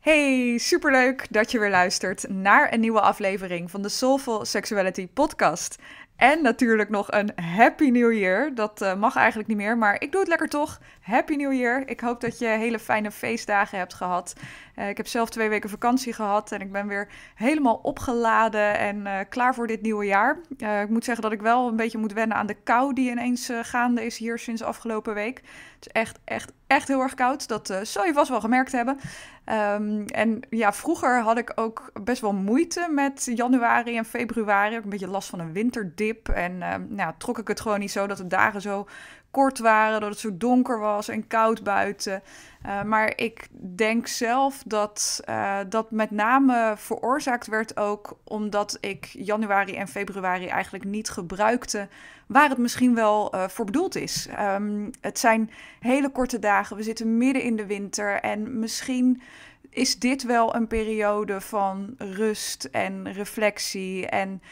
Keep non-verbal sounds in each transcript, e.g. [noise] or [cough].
Hey, superleuk dat je weer luistert naar een nieuwe aflevering van de Soulful Sexuality podcast. En natuurlijk nog een Happy New Year. Dat uh, mag eigenlijk niet meer, maar ik doe het lekker toch. Happy New Year. Ik hoop dat je hele fijne feestdagen hebt gehad. Uh, ik heb zelf twee weken vakantie gehad en ik ben weer helemaal opgeladen en uh, klaar voor dit nieuwe jaar. ik moet zeggen dat ik wel een beetje moet wennen aan de kou die ineens gaande is hier sinds afgelopen week. Het is echt, echt, echt heel erg koud. Dat zou je vast wel gemerkt hebben. Um, en ja, vroeger had ik ook best wel moeite met januari en februari. Ook een beetje last van een winterdip. En um, nou, trok ik het gewoon niet zo dat de dagen zo kort waren, dat het zo donker was en koud buiten. Uh, maar ik denk zelf dat uh, dat met name veroorzaakt werd ook omdat ik januari en februari eigenlijk niet gebruikte waar het misschien wel uh, voor bedoeld is. Um, het zijn hele korte dagen, we zitten midden in de winter en misschien is dit wel een periode van rust en reflectie en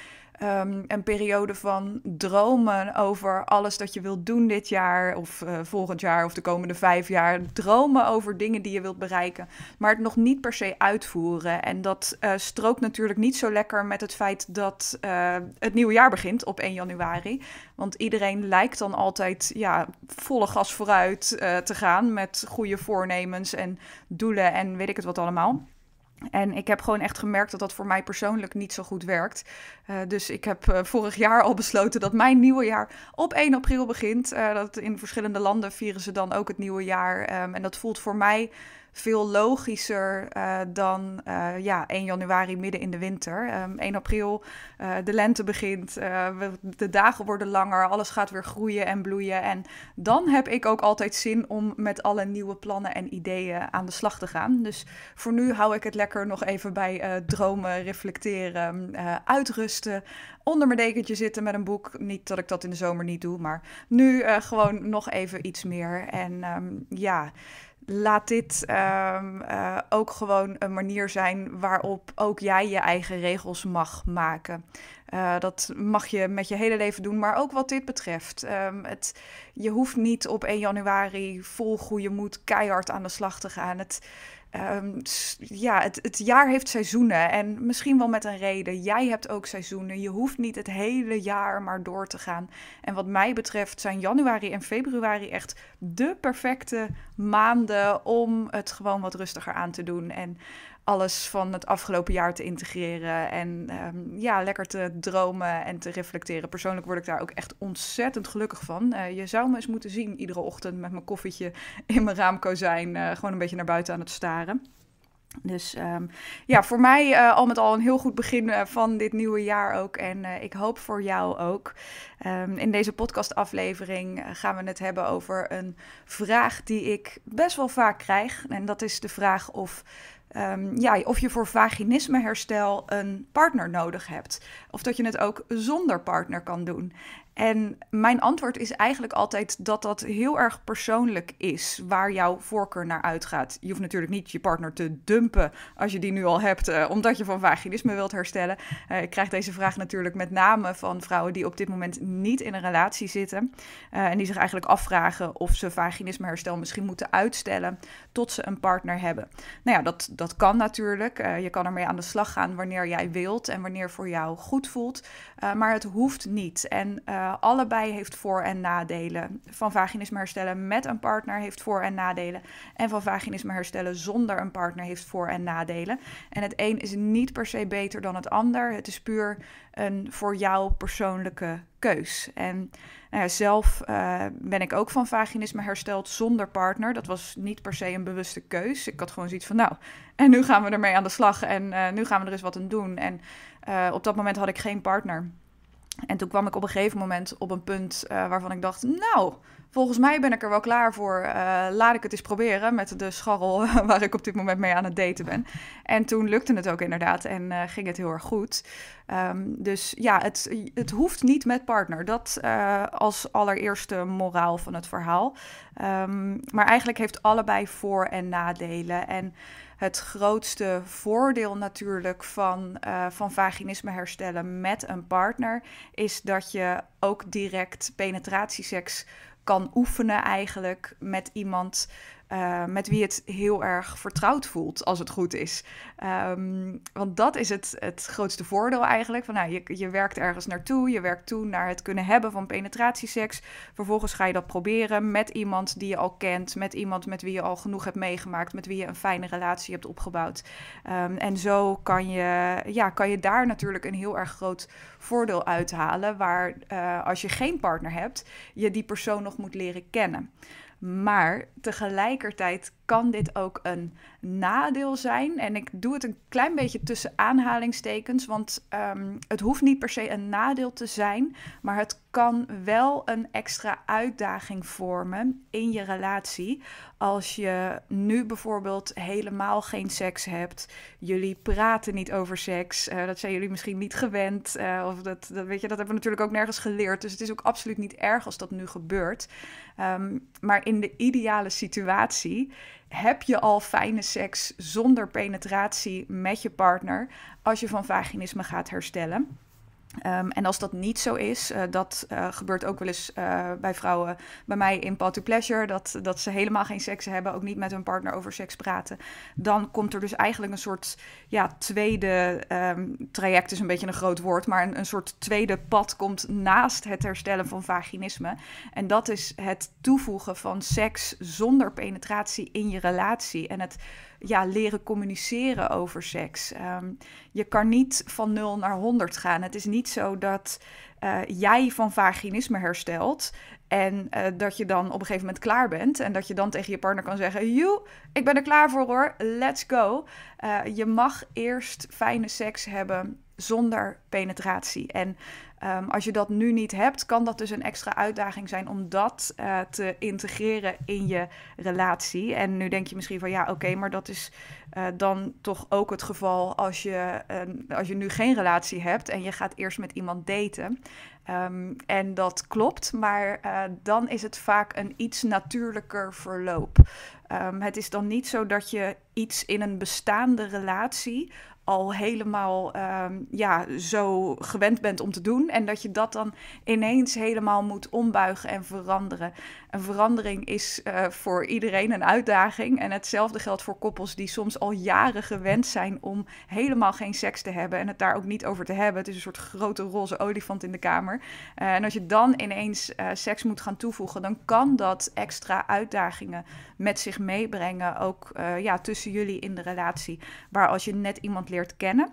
um, een periode van dromen over alles dat je wilt doen dit jaar of uh, volgend jaar of de komende vijf jaar. Dromen over dingen die je wilt bereiken, maar het nog niet per se uitvoeren. En dat uh, strookt natuurlijk niet zo lekker met het feit dat uh, het nieuwe jaar begint op 1 januari. Want iedereen lijkt dan altijd ja, volle gas vooruit te gaan met goede voornemens en doelen en weet ik het wat allemaal. En ik heb gewoon echt gemerkt dat dat voor mij persoonlijk niet zo goed werkt. Uh, dus ik heb uh, vorig jaar al besloten dat mijn nieuwe jaar op 1 april begint. Uh, dat in verschillende landen vieren ze dan ook het nieuwe jaar. Um, en dat voelt voor mij veel logischer uh, dan uh, ja, 1 januari midden in de winter. Um, 1 april, uh, de lente begint, de dagen worden langer, alles gaat weer groeien en bloeien. En dan heb ik ook altijd zin om met alle nieuwe plannen en ideeën aan de slag te gaan. Dus voor nu hou ik het lekker nog even bij dromen, reflecteren, uitrusten, onder mijn dekentje zitten met een boek. Niet dat ik dat in de zomer niet doe, maar nu gewoon nog even iets meer. En um, ja laat dit um, uh, ook gewoon een manier zijn waarop ook jij je eigen regels mag maken. Uh, dat mag je met je hele leven doen, maar ook wat dit betreft. Um, het, je hoeft niet op 1 januari vol goede moed keihard aan de slag te gaan. Het, Um, ja, het, het, jaar heeft seizoenen en misschien wel met een reden. Jij hebt ook seizoenen. Je hoeft niet het hele jaar maar door te gaan. En wat mij betreft zijn januari en februari echt de perfecte maanden om het gewoon wat rustiger aan te doen. En alles van het afgelopen jaar te integreren. En um, ja, lekker te dromen en te reflecteren. Persoonlijk word ik daar ook echt ontzettend gelukkig van. Uh, je zou me eens moeten zien iedere ochtend met mijn koffietje in mijn raamkozijn. Uh, gewoon een beetje naar buiten aan het staren. Dus um, ja, voor mij uh, al met al een heel goed begin van dit nieuwe jaar ook. En ik hoop voor jou ook. Um, in deze podcastaflevering gaan we het hebben over een vraag die ik best wel vaak krijg. En dat is de vraag of Um, ja, of je voor vaginismeherstel een partner nodig hebt. Of dat je het ook zonder partner kan doen. En mijn antwoord is eigenlijk altijd dat dat heel erg persoonlijk is, waar jouw voorkeur naar uitgaat. Je hoeft natuurlijk niet je partner te dumpen als je die nu al hebt, uh, omdat je van vaginisme wilt herstellen. Uh, ik krijg deze vraag natuurlijk met name van vrouwen die op dit moment niet in een relatie zitten. Uh, en die zich eigenlijk afvragen of ze vaginismeherstel misschien moeten uitstellen tot ze een partner hebben. Nou ja, dat, dat kan natuurlijk. je kan ermee aan de slag gaan wanneer jij wilt en wanneer voor jou goed voelt. maar het hoeft niet. En uh, allebei heeft voor- en nadelen. Van vaginisme herstellen met een partner heeft voor- en nadelen. En van vaginisme herstellen zonder een partner heeft voor- en nadelen. En het een is niet per se beter dan het ander. Het is puur een voor jou persoonlijke keus. En nou zelf uh, ben ik ook van vaginisme hersteld zonder partner. Dat was niet per se een bewuste keus. Ik had gewoon zoiets van, nou, en nu gaan we ermee aan de slag en uh, nu gaan we er eens wat aan doen. En op dat moment had ik geen partner. En toen kwam ik op een gegeven moment op een punt uh, waarvan ik dacht, nou, volgens mij ben ik er wel klaar voor. Uh, laat ik het eens proberen met de scharrel [laughs] waar ik op dit moment mee aan het daten ben. En toen lukte het ook inderdaad en uh, ging het heel erg goed. Um, dus ja, het, het hoeft niet met partner. Dat als allereerste moraal van het verhaal. Um, maar eigenlijk heeft allebei voor- en nadelen. En het grootste voordeel natuurlijk van, uh, van vaginisme herstellen met een partner is dat je ook direct penetratieseks kan oefenen eigenlijk met iemand uh, met wie het heel erg vertrouwd voelt als het goed is. Um, want dat is het, het grootste voordeel eigenlijk. Van, nou, je, je werkt ergens naartoe, je werkt toe naar het kunnen hebben van penetratieseks. Vervolgens ga je dat proberen met iemand die je al kent, met iemand met wie je al genoeg hebt meegemaakt, met wie je een fijne relatie hebt opgebouwd. Um, en zo kan je, ja, kan je daar natuurlijk een heel erg groot voordeel uithalen, waar uh, als je geen partner hebt, je die persoon nog moet leren kennen. Maar tegelijkertijd kan dit ook een nadeel zijn. En ik doe het een klein beetje tussen aanhalingstekens, want um, het hoeft niet per se een nadeel te zijn, maar het kan wel een extra uitdaging vormen in je relatie. Als je nu bijvoorbeeld helemaal geen seks hebt, jullie praten niet over seks, uh, dat zijn jullie misschien niet gewend, uh, of dat, dat, weet je, dat hebben we natuurlijk ook nergens geleerd. Dus het is ook absoluut niet erg als dat nu gebeurt. Um, maar in de ideale situatie heb je al fijne seks zonder penetratie met je partner als je van vaginisme gaat herstellen. Um, en als dat niet zo is, uh, dat uh, gebeurt ook wel eens uh, bij vrouwen bij mij in Path to Pleasure, dat, dat ze helemaal geen seks hebben, ook niet met hun partner over seks praten. Dan komt er dus eigenlijk een soort ja, tweede um, traject, is een beetje een groot woord, maar een, een soort tweede pad komt naast het herstellen van vaginisme. En dat is het toevoegen van seks zonder penetratie in je relatie en het ja, leren communiceren over seks. Um, je kan niet van 0 naar 100 gaan. Het is niet zo dat uh, jij van vaginisme herstelt en uh, dat je dan op een gegeven moment klaar bent. En dat je dan tegen je partner kan zeggen: Joe, ik ben er klaar voor hoor, let's go. Uh, je mag eerst fijne seks hebben zonder penetratie. En um, als je dat nu niet hebt, kan dat dus een extra uitdaging zijn om dat uh, te integreren in je relatie. En nu denk je misschien van ja, oké, maar dat is uh, dan toch ook het geval als je, uh, als je nu geen relatie hebt en je gaat eerst met iemand daten. Um, en dat klopt, maar uh, dan is het vaak een iets natuurlijker verloop. Het is dan niet zo dat je iets in een bestaande relatie al helemaal um, ja, zo gewend bent om te doen. En dat je dat dan ineens helemaal moet ombuigen en veranderen. Een verandering is uh, voor iedereen een uitdaging. En hetzelfde geldt voor koppels die soms al jaren gewend zijn om helemaal geen seks te hebben. En het daar ook niet over te hebben. Het is een soort grote roze olifant in de kamer. Uh, en als je dan ineens uh, seks moet gaan toevoegen, dan kan dat extra uitdagingen met zich meebrengen. Ook ja, tussen jullie in de relatie. Waar als je net iemand leert kennen.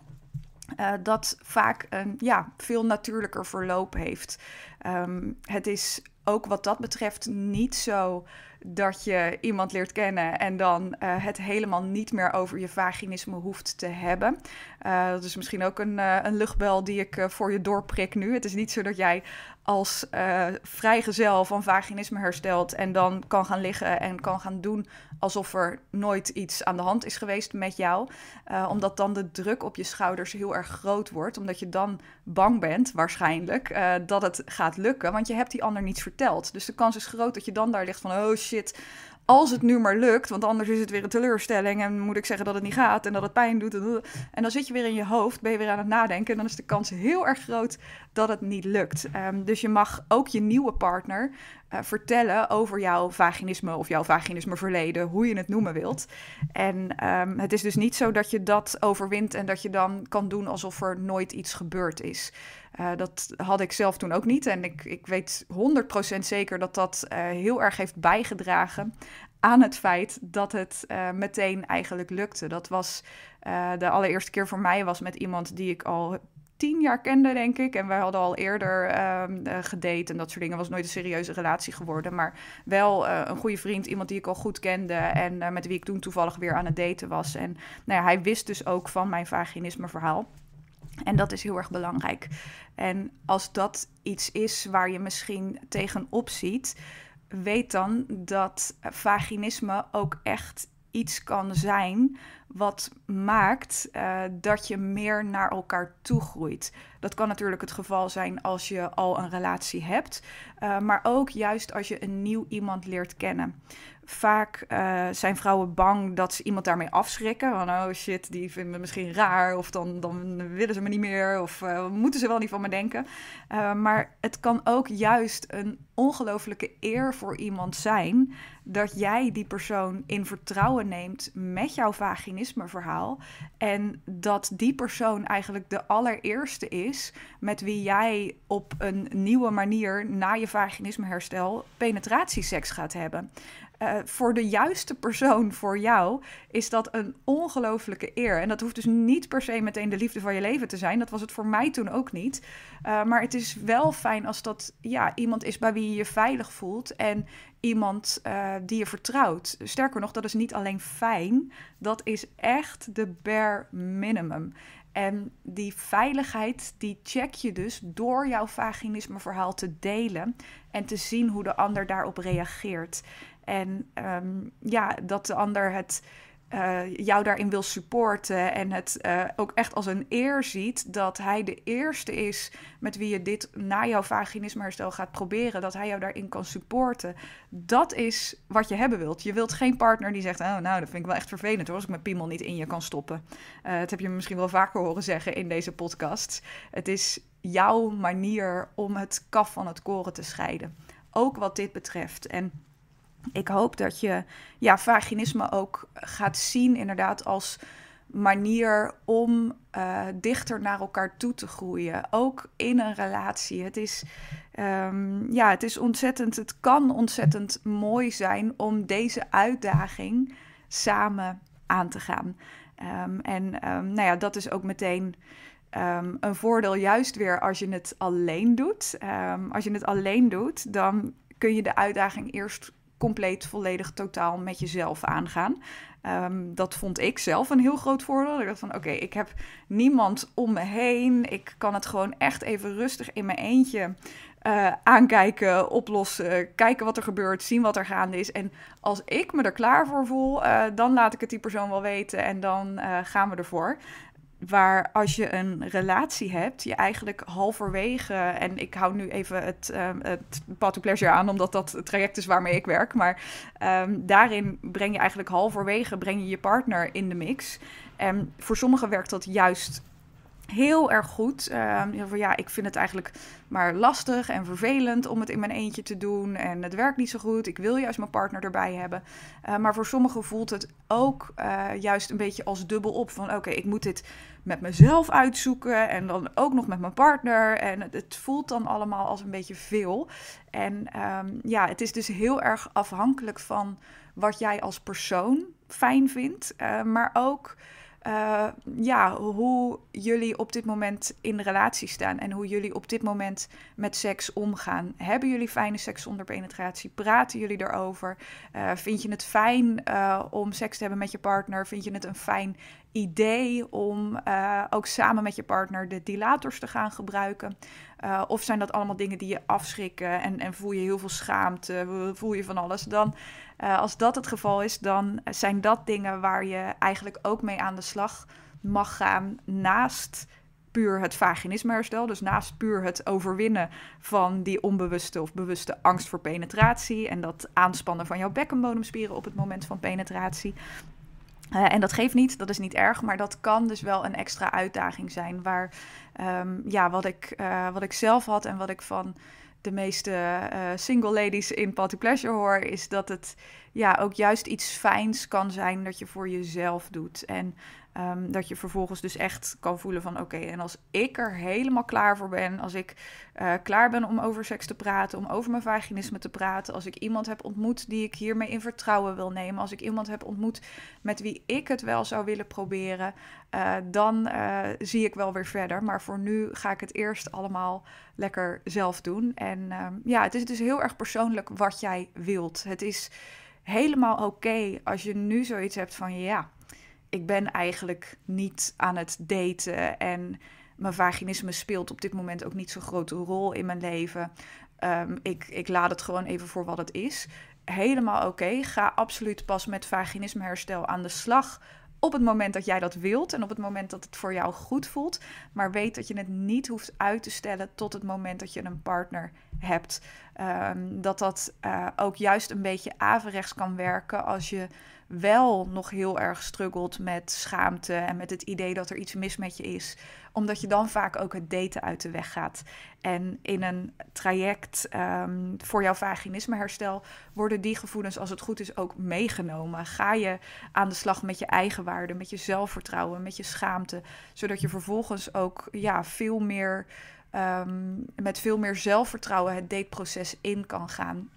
Dat vaak een ja, veel natuurlijker verloop heeft. Um, het is ook wat dat betreft niet zo dat je iemand leert kennen en dan uh, het helemaal niet meer over je vaginisme hoeft te hebben. Uh, dat is misschien ook een, uh, een luchtbel die ik voor je doorprik nu. Het is niet zo dat jij als uh, vrijgezel van vaginisme herstelt en dan kan gaan liggen en kan gaan doen alsof er nooit iets aan de hand is geweest met jou. Uh, omdat dan de druk op je schouders heel erg groot wordt, omdat je dan bang bent, waarschijnlijk, uh, dat het gaat lukken, want je hebt die ander niets verteld. Dus de kans is groot dat je dan daar ligt van, oh shit, als het nu maar lukt, want anders is het weer een teleurstelling en moet ik zeggen dat het niet gaat en dat het pijn doet. En dan zit je weer in je hoofd, ben je weer aan het nadenken en dan is de kans heel erg groot dat het niet lukt. Um, dus je mag ook je nieuwe partner uh, vertellen over jouw vaginisme of jouw vaginisme verleden, hoe je het noemen wilt. En um, het is dus niet zo dat je dat overwint en dat je dan kan doen alsof er nooit iets gebeurd is. Uh, dat had ik zelf toen ook niet. En ik, ik weet 100% zeker dat dat uh, heel erg heeft bijgedragen aan het feit dat het uh, meteen eigenlijk lukte. Dat was de allereerste keer voor mij was met iemand die ik al tien jaar kende, denk ik. En wij hadden al eerder uh, gedate en dat soort dingen. was nooit een serieuze relatie geworden. Maar wel een goede vriend, iemand die ik al goed kende. En met wie ik toen toevallig weer aan het daten was. En nou ja, hij wist dus ook van mijn vaginisme verhaal. En dat is heel erg belangrijk. En als dat iets is waar je misschien tegenop ziet, weet dan dat vaginisme ook echt iets kan zijn wat maakt uh, dat je meer naar elkaar toe groeit. Dat kan natuurlijk het geval zijn als je al een relatie hebt, uh, maar ook juist als je een nieuw iemand leert kennen. Vaak uh, zijn vrouwen bang dat ze iemand daarmee afschrikken. Van oh shit, die vinden me misschien raar. Of dan, dan willen ze me niet meer. Of moeten ze wel niet van me denken. maar het kan ook juist een ongelofelijke eer voor iemand zijn. Dat jij die persoon in vertrouwen neemt met jouw verhaal. En dat die persoon eigenlijk de allereerste is met wie jij op een nieuwe manier na je vaginisme herstel penetratieseks gaat hebben. Uh, voor de juiste persoon voor jou is dat een ongelofelijke eer. En dat hoeft dus niet per se meteen de liefde van je leven te zijn. Dat was het voor mij toen ook niet. Uh, maar het is wel fijn als dat ja, iemand is bij wie je je veilig voelt. En iemand uh, die je vertrouwt. Sterker nog, dat is niet alleen fijn. Dat is echt de bare minimum. En die veiligheid, die check je dus door jouw vaginisme verhaal te delen en te zien hoe de ander daarop reageert. En um, ja, dat de ander het uh, jou daarin wil supporten en het uh, ook echt als een eer ziet dat hij de eerste is met wie je dit na jouw vaginisme herstel gaat proberen, dat hij jou daarin kan supporten. Dat is wat je hebben wilt. Je wilt geen partner die zegt, oh nou, dat vind ik wel echt vervelend hoor, als ik mijn piemel niet in je kan stoppen. Uh, dat heb je misschien wel vaker horen zeggen in deze podcast. Het is jouw manier om het kaf van het koren te scheiden. Ook wat dit betreft. En ik hoop dat je ja, vaginisme ook gaat zien, inderdaad, als manier om uh, dichter naar elkaar toe te groeien. Ook in een relatie. Het is, um, ja, het is ontzettend, het kan ontzettend mooi zijn om deze uitdaging samen aan te gaan. Um, en um, nou ja, dat is ook meteen. Een voordeel juist weer als je het alleen doet. Als je het alleen doet, dan kun je de uitdaging eerst compleet, volledig, totaal met jezelf aangaan. Um, dat vond ik zelf een heel groot voordeel. Ik dacht van, oké, ik heb niemand om me heen. Ik kan het gewoon echt even rustig in mijn eentje uh, aankijken, oplossen, kijken wat er gebeurt, zien wat er gaande is. En als ik me er klaar voor voel, uh, dan laat ik het die persoon wel weten en dan uh, gaan we ervoor waar als je een relatie hebt, je eigenlijk halverwege, en ik hou nu even het, um, het path pleasure aan, omdat dat het traject is waarmee ik werk, maar um, daarin breng je eigenlijk halverwege breng je, je partner in de mix. En voor sommigen werkt dat juist heel erg goed. Van, ja, ik vind het eigenlijk maar lastig en vervelend om het in mijn eentje te doen. En het werkt niet zo goed. Ik wil juist mijn partner erbij hebben. Uh, maar voor sommigen voelt het ook uh, juist een beetje als dubbel op. Van oké, ik moet dit met mezelf uitzoeken. En dan ook nog met mijn partner. En het, voelt dan allemaal als een beetje veel. En um, ja, het is dus heel erg afhankelijk van wat jij als persoon fijn vindt. Maar ook uh, ja, hoe jullie op dit moment in relatie staan en hoe jullie op dit moment met seks omgaan. Hebben jullie fijne seks zonder penetratie? Praten jullie erover? Uh, vind je het fijn uh, om seks te hebben met je partner? Vind je het een fijn idee om ook samen met je partner de dilators te gaan gebruiken? of zijn dat allemaal dingen die je afschrikken en, en voel je heel veel schaamte, voel je van alles? Dan uh, als dat het geval is, dan zijn dat dingen waar je eigenlijk ook mee aan de slag mag gaan naast puur het vaginismeherstel. Dus naast puur het overwinnen van die onbewuste of bewuste angst voor penetratie en dat aanspannen van jouw bekkenbodemspieren op het moment van penetratie. Uh, en dat geeft niet, dat is niet erg, maar dat kan dus wel een extra uitdaging zijn. Waar, um, ja, wat ik, uh, wat ik zelf had en wat ik van de meeste uh, single ladies in Party Pleasure hoor, is dat het ja, ook juist iets fijns kan zijn dat je voor jezelf doet. En um, dat je vervolgens dus echt kan voelen van oké, en als ik er helemaal klaar voor ben, als ik uh, klaar ben om over seks te praten, om over mijn vaginisme te praten, als ik iemand heb ontmoet die ik hiermee in vertrouwen wil nemen, als ik iemand heb ontmoet met wie ik het wel zou willen proberen, uh, dan uh, zie ik wel weer verder. Maar voor nu ga ik het eerst allemaal lekker zelf doen. En um, ja, het is dus heel erg persoonlijk wat jij wilt. Het is helemaal oké als je nu zoiets hebt van ja, ik ben eigenlijk niet aan het daten en mijn vaginisme speelt op dit moment ook niet zo'n grote rol in mijn leven. ehm, ik, ik laat het gewoon even voor wat het is. Helemaal oké. Ga absoluut pas met vaginismeherstel aan de slag op het moment dat jij dat wilt en op het moment dat het voor jou goed voelt. Maar weet dat je het niet hoeft uit te stellen tot het moment dat je een partner hebt. Um, dat dat uh, ook juist een beetje averechts kan werken als je wel nog heel erg struggelt met schaamte en met het idee dat er iets mis met je is. Omdat je dan vaak ook het daten uit de weg gaat. En in een traject um, voor jouw vaginismeherstel worden die gevoelens, als het goed is, ook meegenomen. Ga je aan de slag met je eigenwaarde, met je zelfvertrouwen, met je schaamte. Zodat je vervolgens ook ja, veel meer. Um, met veel meer zelfvertrouwen het dateproces in kan gaan.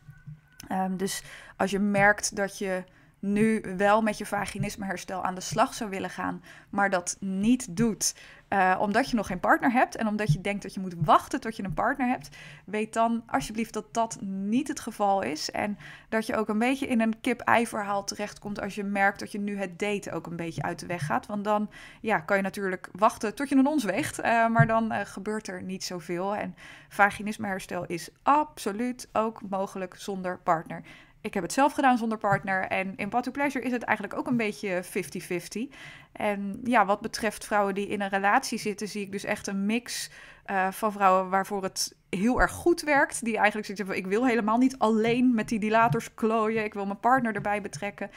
Um, dus als je merkt dat je nu wel met je vaginismeherstel aan de slag zou willen gaan, maar dat niet doet, uh, omdat je nog geen partner hebt en omdat je denkt dat je moet wachten tot je een partner hebt, weet dan alsjeblieft dat dat niet het geval is. En dat je ook een beetje in een kip-ei-verhaal terechtkomt als je merkt dat je nu het daten ook een beetje uit de weg gaat. Want dan ja, kan je natuurlijk wachten tot je een ons weegt, uh, maar dan uh, gebeurt er niet zoveel. En vaginismeherstel is absoluut ook mogelijk zonder partner. Ik heb het zelf gedaan zonder partner. En in Path to Pleasure is het eigenlijk ook een beetje 50-50. En ja, wat betreft vrouwen die in een relatie zitten, zie ik dus echt een mix uh, van vrouwen waarvoor het heel erg goed werkt. Die eigenlijk hebben, ik wil helemaal niet alleen met die dilators klooien. Ik wil mijn partner erbij betrekken.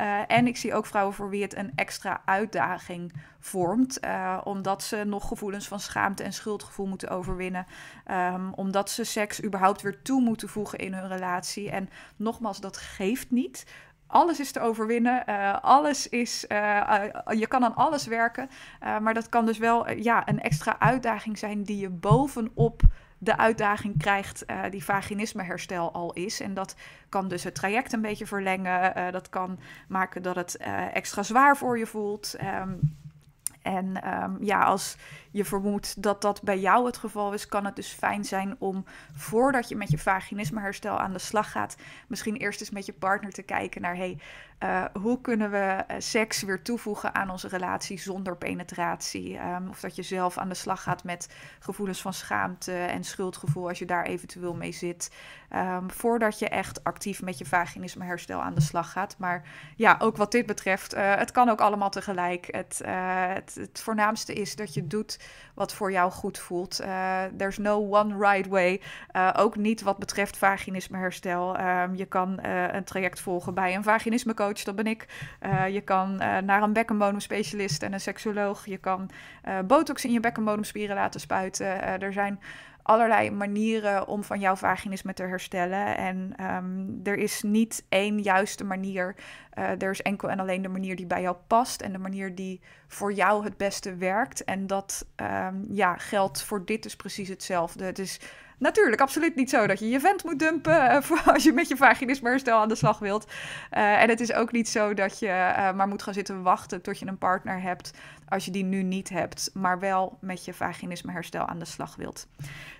Uh, en ik zie ook vrouwen voor wie het een extra uitdaging vormt. Uh, omdat ze nog gevoelens van schaamte en schuldgevoel moeten overwinnen. Um, omdat ze seks überhaupt weer toe moeten voegen in hun relatie. En nogmaals, dat geeft niet. Alles is te overwinnen. Uh, alles is, je kan aan alles werken. maar dat kan dus wel ja, een extra uitdaging zijn die je bovenop de uitdaging krijgt die vaginismeherstel al is. En dat kan dus het traject een beetje verlengen. dat kan maken dat het extra zwaar voor je voelt. Um, en um, ja, als je vermoedt dat dat bij jou het geval is, kan het dus fijn zijn om voordat je met je vaginismeherstel aan de slag gaat, misschien eerst eens met je partner te kijken naar hey, uh, hoe kunnen we uh, seks weer toevoegen aan onze relatie zonder penetratie? Um, of dat je zelf aan de slag gaat met gevoelens van schaamte en schuldgevoel als je daar eventueel mee zit. Um, voordat je echt actief met je vaginismeherstel aan de slag gaat. Maar ja, ook wat dit betreft, uh, het kan ook allemaal tegelijk. Het, het, het, voornaamste is dat je doet wat voor jou goed voelt. there's no one right way. ook niet wat betreft vaginismeherstel. Um, je kan een traject volgen bij een vaginismecoach dat ben ik. Je kan naar een bekkenbodemspecialist en een seksuoloog. Je kan botox in je bekkenbodemspieren laten spuiten. er zijn allerlei manieren om van jouw vaginisme te herstellen. En um, er is niet één juiste manier. er is enkel en alleen de manier die bij jou past en de manier die voor jou het beste werkt. En dat um, ja, geldt voor dit dus precies hetzelfde. Het is natuurlijk absoluut niet zo dat je je vent moet dumpen uh, [laughs] als je met je vaginisme herstel aan de slag wilt. Uh, en het is ook niet zo dat je maar moet gaan zitten wachten tot je een partner hebt als je die nu niet hebt, maar wel met je vaginisme herstel aan de slag wilt.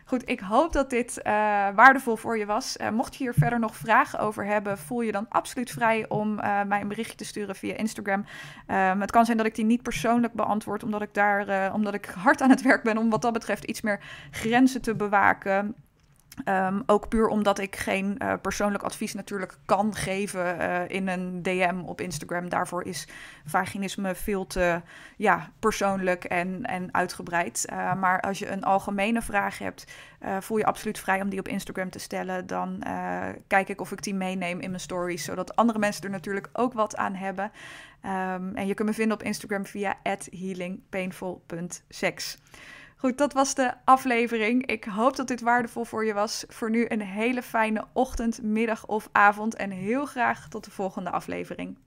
Goed, ik hoop dat dit uh, waardevol voor je was. Uh, mocht je hier verder nog vragen over hebben, voel je dan absoluut vrij om uh, mij een berichtje te sturen via Instagram. Um, het kan zijn dat ik die niet persoonlijk beantwoord, omdat ik daar, omdat ik hard aan het werk ben om wat dat betreft iets meer grenzen te bewaken. Um, ook puur omdat ik geen uh, persoonlijk advies natuurlijk kan geven uh, in een DM op Instagram. Daarvoor is vaginisme veel te ja, persoonlijk en, en uitgebreid. Uh, maar als je een algemene vraag hebt, voel je absoluut vrij om die op Instagram te stellen. Dan kijk ik of ik die meeneem in mijn stories, zodat andere mensen er natuurlijk ook wat aan hebben. Um, en je kunt me vinden op Instagram via healingpainful.sex. Goed, dat was de aflevering. Ik hoop dat dit waardevol voor je was. Voor nu een hele fijne ochtend, middag of avond en heel graag tot de volgende aflevering.